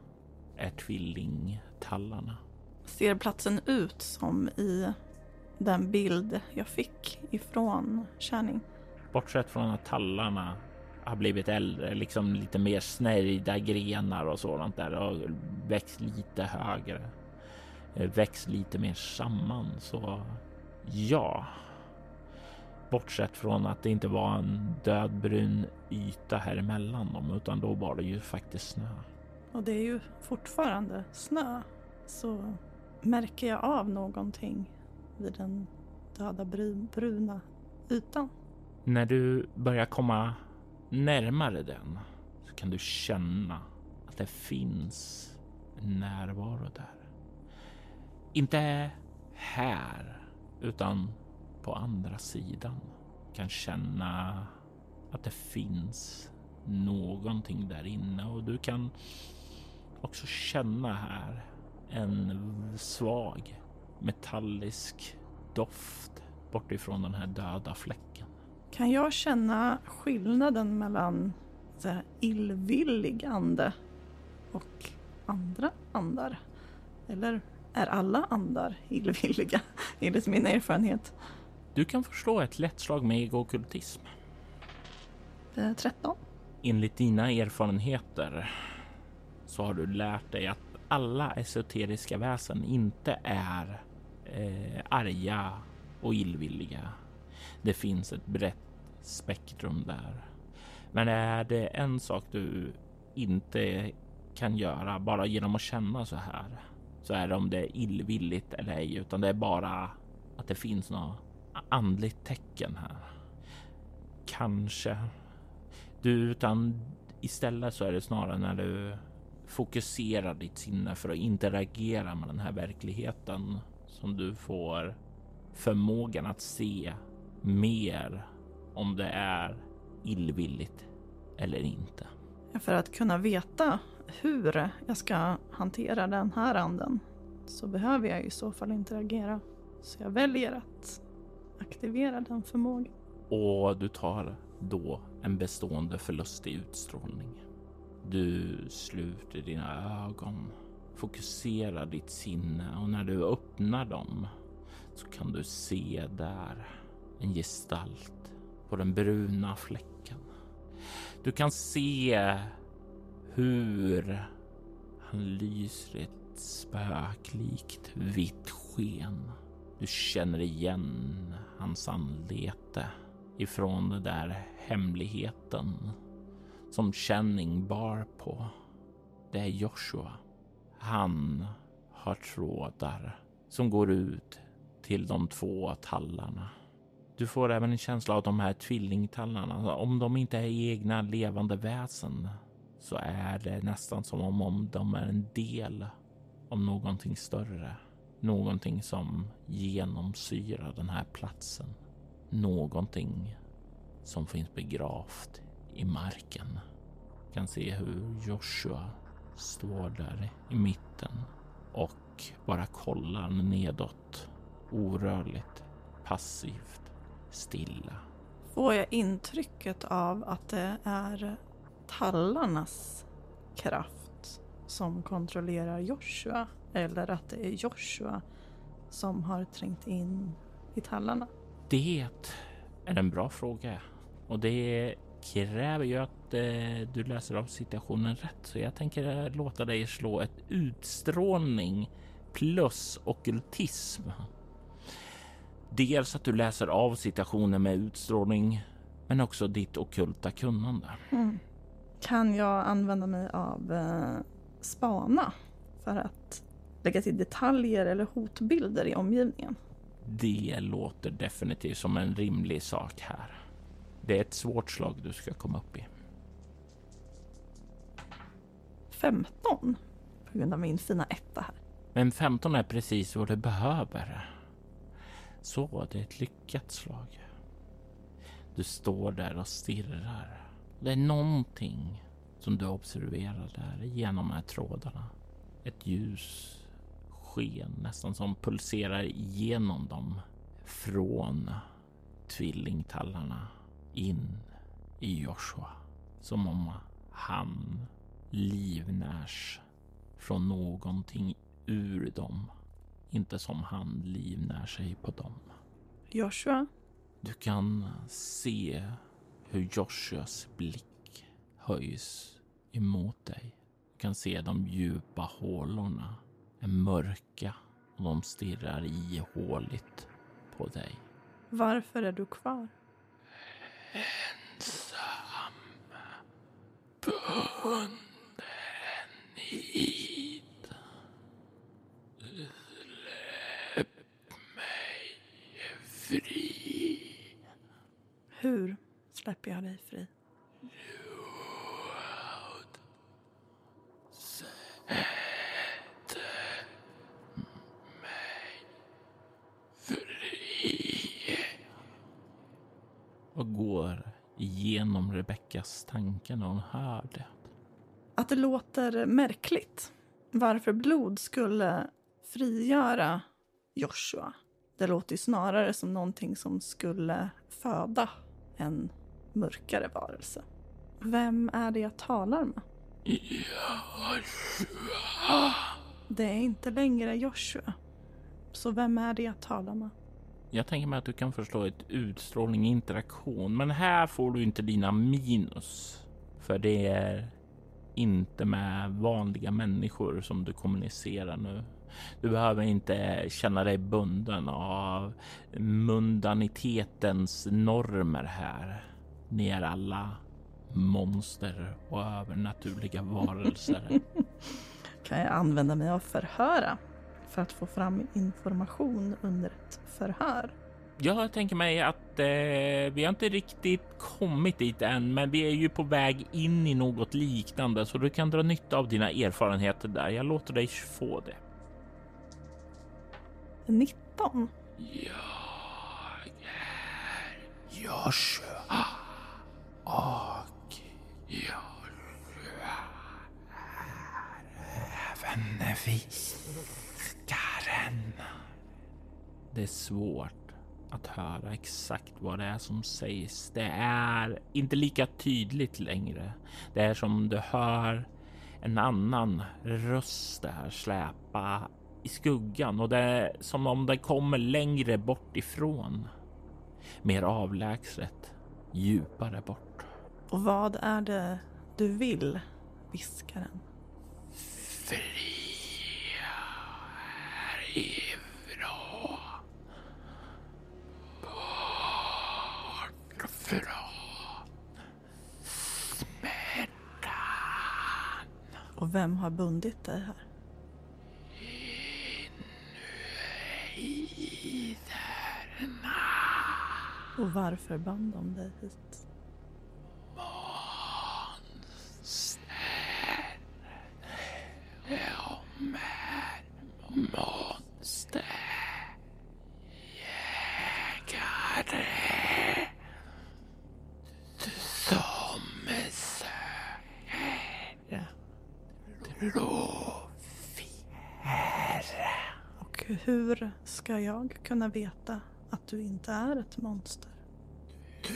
är tvillingtallarna. Ser platsen ut som i den bild jag fick ifrån Kärning? Bortsett från att tallarna har blivit äldre, liksom lite mer snärjda grenar och sådant där och växt lite högre. eh, Växt lite mer samman så ja. Bortsett från att det inte var en dödbrun yta här emellan dem utan då var det ju faktiskt snö. Och det är ju fortfarande snö. Så märker jag av någonting vid den döda bruna ytan. När du börjar komma närmare den så kan du känna att det finns en närvaro där. Inte här, utan på andra sidan. Du Kan känna att det finns någonting där inne och du kan också känna här en svag metallisk doft bortifrån den här döda fläcken. Kan jag känna skillnaden mellan så här, illvillig ande och andra andar? Eller är alla andar illvilliga (laughs) enligt min erfarenhet? Du kan förslå ett lätt slag med egokultism. Eh, 13? Enligt dina erfarenheter så har du lärt dig att alla esoteriska väsen inte är eh, arga och illvilliga. Det finns ett brett spektrum där. Men är det en sak du inte kan göra bara genom att känna så här så är det om det är illvilligt eller ej, utan det är bara att det finns något andligt tecken här. Kanske. Du, utan istället så är det snarare när du fokuserar ditt sinne för att interagera med den här verkligheten som du får förmågan att se mer om det är illvilligt eller inte. För att kunna veta hur jag ska hantera den här anden så behöver jag i så fall interagera. Så jag väljer att aktivera den förmågan. Och du tar då en bestående förlust i utstrålning. Du sluter dina ögon, fokuserar ditt sinne och när du öppnar dem så kan du se där en gestalt på den bruna fläcken. Du kan se hur han lyser i ett spöklikt vitt sken. Du känner igen hans anlete ifrån den där hemligheten som Channing bar på. Det är Joshua. Han har trådar som går ut till de två tallarna. Du får även en känsla av de här tvillingtallarna. Om de inte är egna levande väsen så är det nästan som om, om de är en del av någonting större. Någonting som genomsyrar den här platsen. Någonting som finns begravt i marken. Kan se hur Joshua står där i mitten och bara kollar nedåt. Orörligt, passivt, stilla. Får jag intrycket av att det är tallarnas kraft som kontrollerar Joshua? Eller att det är Joshua som har trängt in i tallarna? Det är en bra fråga och det kräver ju att eh, du läser av situationen rätt. Så jag tänker låta dig slå ett utstrålning plus okultism. Dels att du läser av situationen med utstrålning, men också ditt okulta kunnande. Mm. Kan jag använda mig av eh, spana för att lägga till detaljer eller hotbilder i omgivningen? Det låter definitivt som en rimlig sak här. Det är ett svårt slag du ska komma upp i. 15 på grund av min fina etta här. Men 15 är precis vad du behöver. Så, det är ett lyckat slag. Du står där och stirrar. Det är någonting som du observerar där genom de här trådarna. Ett ljus sken nästan som pulserar igenom dem från tvillingtallarna in i Joshua. Som om han livnärs från någonting ur dem. Inte som han livnär sig på dem. Joshua, Du kan se hur Joshuas blick höjs emot dig. Du kan se de djupa hålorna är mörka och de stirrar ihåligt på dig. varför är du kvar? Ensam bunden hit. Släpp mig fri. Hur släpper jag dig fri? Vad går igenom Rebeckas tankar när hon hör det? Att det låter märkligt varför blod skulle frigöra Joshua. Det låter ju snarare som någonting som skulle föda en mörkare varelse. Vem är det jag talar med? Det är inte längre Joshua. Så vem är det jag talar med? Jag tänker mig att du kan förstå ett utstrålning interaktion, men här får du inte dina minus. För det är inte med vanliga människor som du kommunicerar nu. Du behöver inte känna dig bunden av mundanitetens normer här. Ni är alla monster och övernaturliga varelser. (laughs) Kan jag använda mig av förhöra? För att få fram information under ett förhör. Jag tänker mig att eh, vi har inte riktigt kommit dit än, men vi är ju på väg in i något liknande så du kan dra nytta av dina erfarenheter där. Jag låter dig få det. 19. Jag är Joshua och Joshua är även viskaren. Det är svårt att höra exakt vad det är som sägs. Det är inte lika tydligt längre. Det är som du hör en annan röst där släpa i skuggan och det är som om det kommer längre bort ifrån. Mer avlägset, djupare bort. Och vad är det du vill, viskaren? Fria är ifrån. Bort från smärtan. Och vem har bundit dig här? Inuiderna! Och varför band de dig hit? Monster. Jägare. Som söker. Rovfjära. Och hur ska jag kunna veta att du inte är ett monster? Du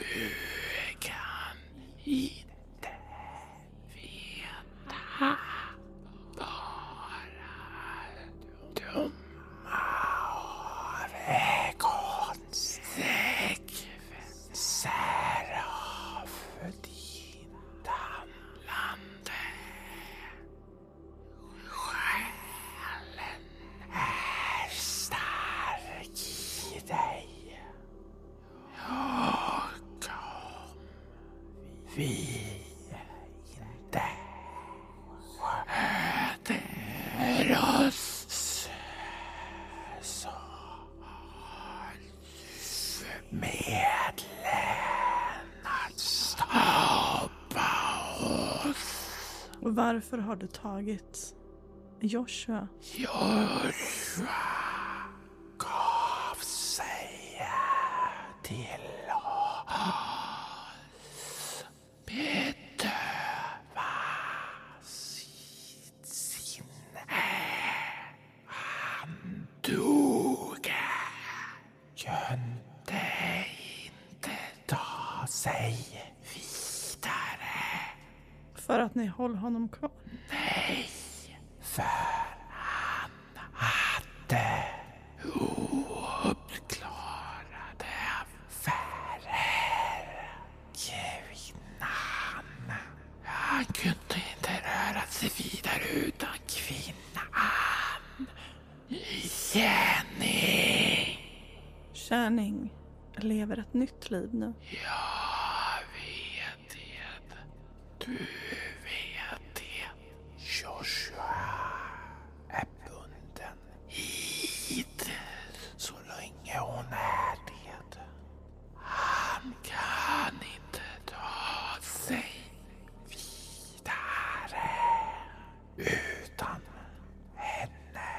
kan inte veta. Vi inte sköter oss så medlen att stoppa oss. Varför har du tagit Joshua? Joshua gav sig till oss bedöva sitt sinne. Han dog. Kunde inte ta sig vidare. För att ni håller honom kvar? Nej, för han hade ouppklarade affärer. Kvinnan. Han kunde inte röra sig vidare utan kvinnan. Jenny. Kärning lever ett nytt liv nu. Jag vet det. Du vet det. Joshua är bunden hit så länge hon är det. Han kan inte ta sig vidare utan henne.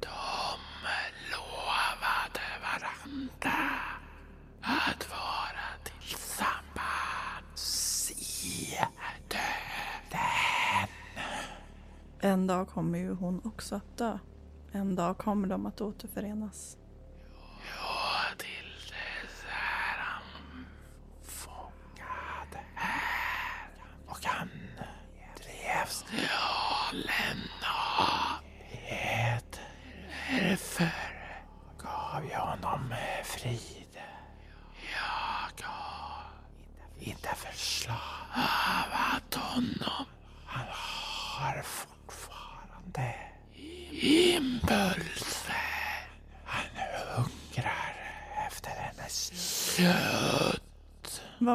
De lovade varandra att vara tillsammans i döden. En dag kommer ju hon också att dö. En dag kommer de att återförenas.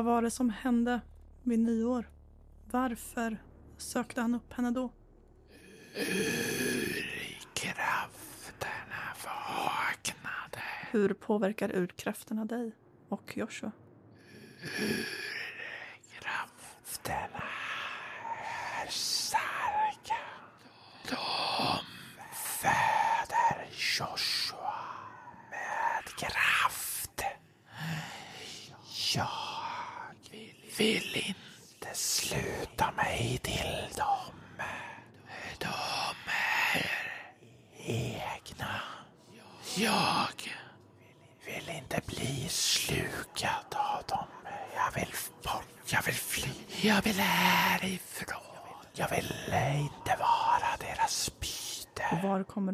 Vad var det som hände vid nyår? Varför sökte han upp henne då? Urkrafterna vaknade. Hur påverkar urkrafterna dig och Joshua? Ur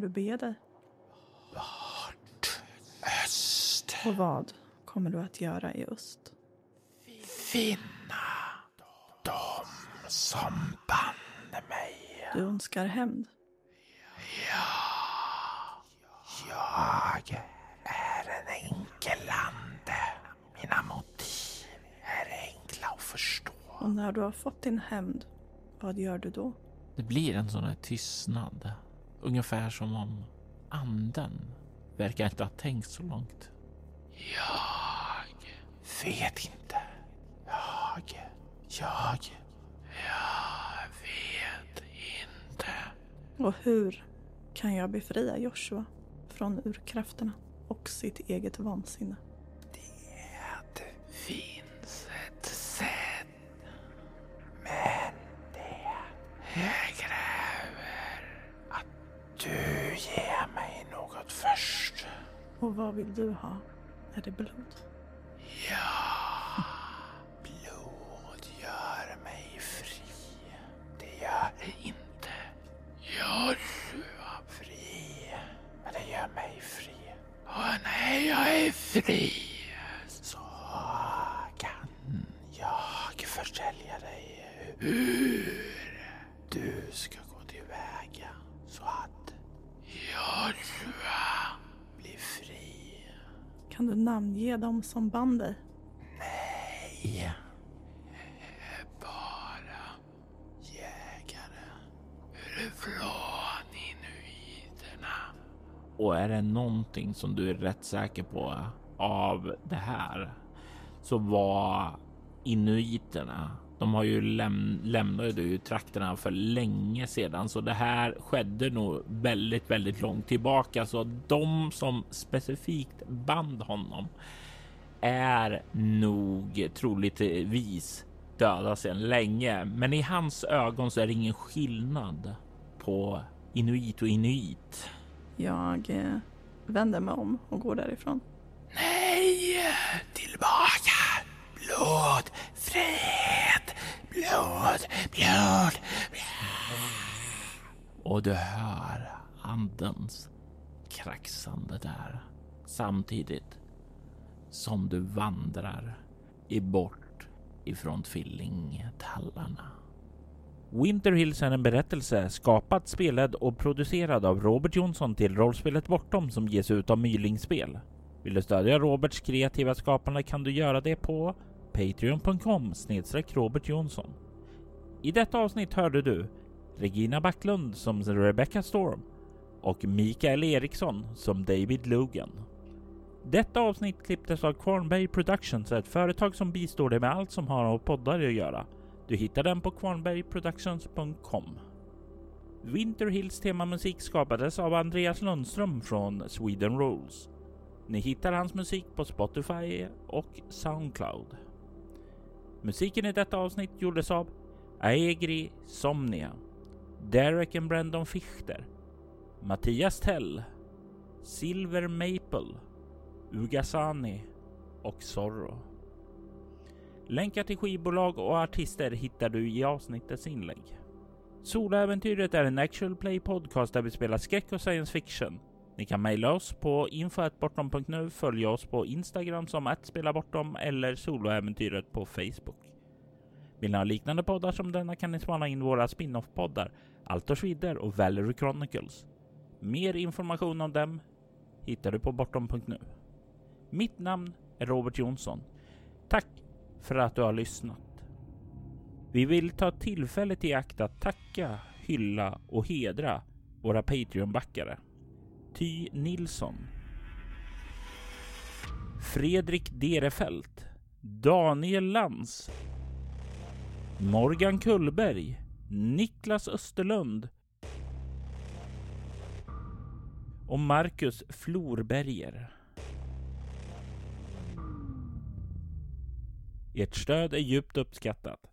du bege dig? Bort. Öst. Och vad kommer du att göra i öst? Finna dem som band mig. Du önskar hämnd. Jag är en enkelande. Mina motiv är enkla att förstå. Och när du har fått din hämnd, vad gör du då? Det blir en sån här tystnad. Ungefär som om anden verkar inte ha tänkt så långt. Jag vet inte. Jag... Jag... Jag vet inte. Och hur kan jag befria Joshua från urkrafterna och sitt eget vansinne? Vad vill du ha? Är det blod? Som band dig? Nej. Bara jägare. Från inuiterna. Och är det någonting som du är rätt säker på av det här så var inuiterna. De har ju läm lämnade ju trakterna för länge sedan, så det här skedde nog väldigt, väldigt långt tillbaka. Så de som specifikt band honom är nog troligtvis döda sedan länge. Men i hans ögon så är det ingen skillnad på inuit och inuit. Jag eh, vänder mig om och går därifrån. Nej! Tillbaka! Blod! Frihet! Blod! Blod! Och du hör andens kraxande där samtidigt som du vandrar i bort ifrån tvillingtallarna. Winter Hills är en berättelse skapad, spelad och producerad av Robert Jonsson till rollspelet Bortom som ges ut av Mylingspel. Vill du stödja Roberts kreativa skapande kan du göra det på patreon.com snedstreck Robert Jonsson. I detta avsnitt hörde du Regina Backlund som Rebecca Storm och Mikael Eriksson som David Logan. Detta avsnitt klipptes av Kvarnberg Productions, ett företag som bistår dig med allt som har med poddar att göra. Du hittar den på kvarnbergproductions.com. Winter Hills temamusik skapades av Andreas Lundström från Sweden Rolls. Ni hittar hans musik på Spotify och Soundcloud. Musiken i detta avsnitt gjordes av Aegri Somnia, Derek and Brandon Fichter, Mattias Tell, Silver Maple, Ugasani och Zorro. Länkar till skivbolag och artister hittar du i avsnittets inlägg. Soloäventyret är en actual play podcast där vi spelar skräck och science fiction. Ni kan mejla oss på info.bortom.nu, följa oss på Instagram som att spela bortom eller soloäventyret på Facebook. Vill ni ha liknande poddar som denna kan ni spana in våra spin-off-poddar Altors Vidder och Valerie Chronicles. Mer information om dem hittar du på bortom.nu. Mitt namn är Robert Jonsson. Tack för att du har lyssnat. Vi vill ta tillfället i akt att tacka, hylla och hedra våra Patreon-backare. Ty Nilsson, Fredrik Derefelt, Daniel Lantz, Morgan Kullberg, Niklas Österlund och Marcus Florberger. Ert stöd är djupt uppskattat.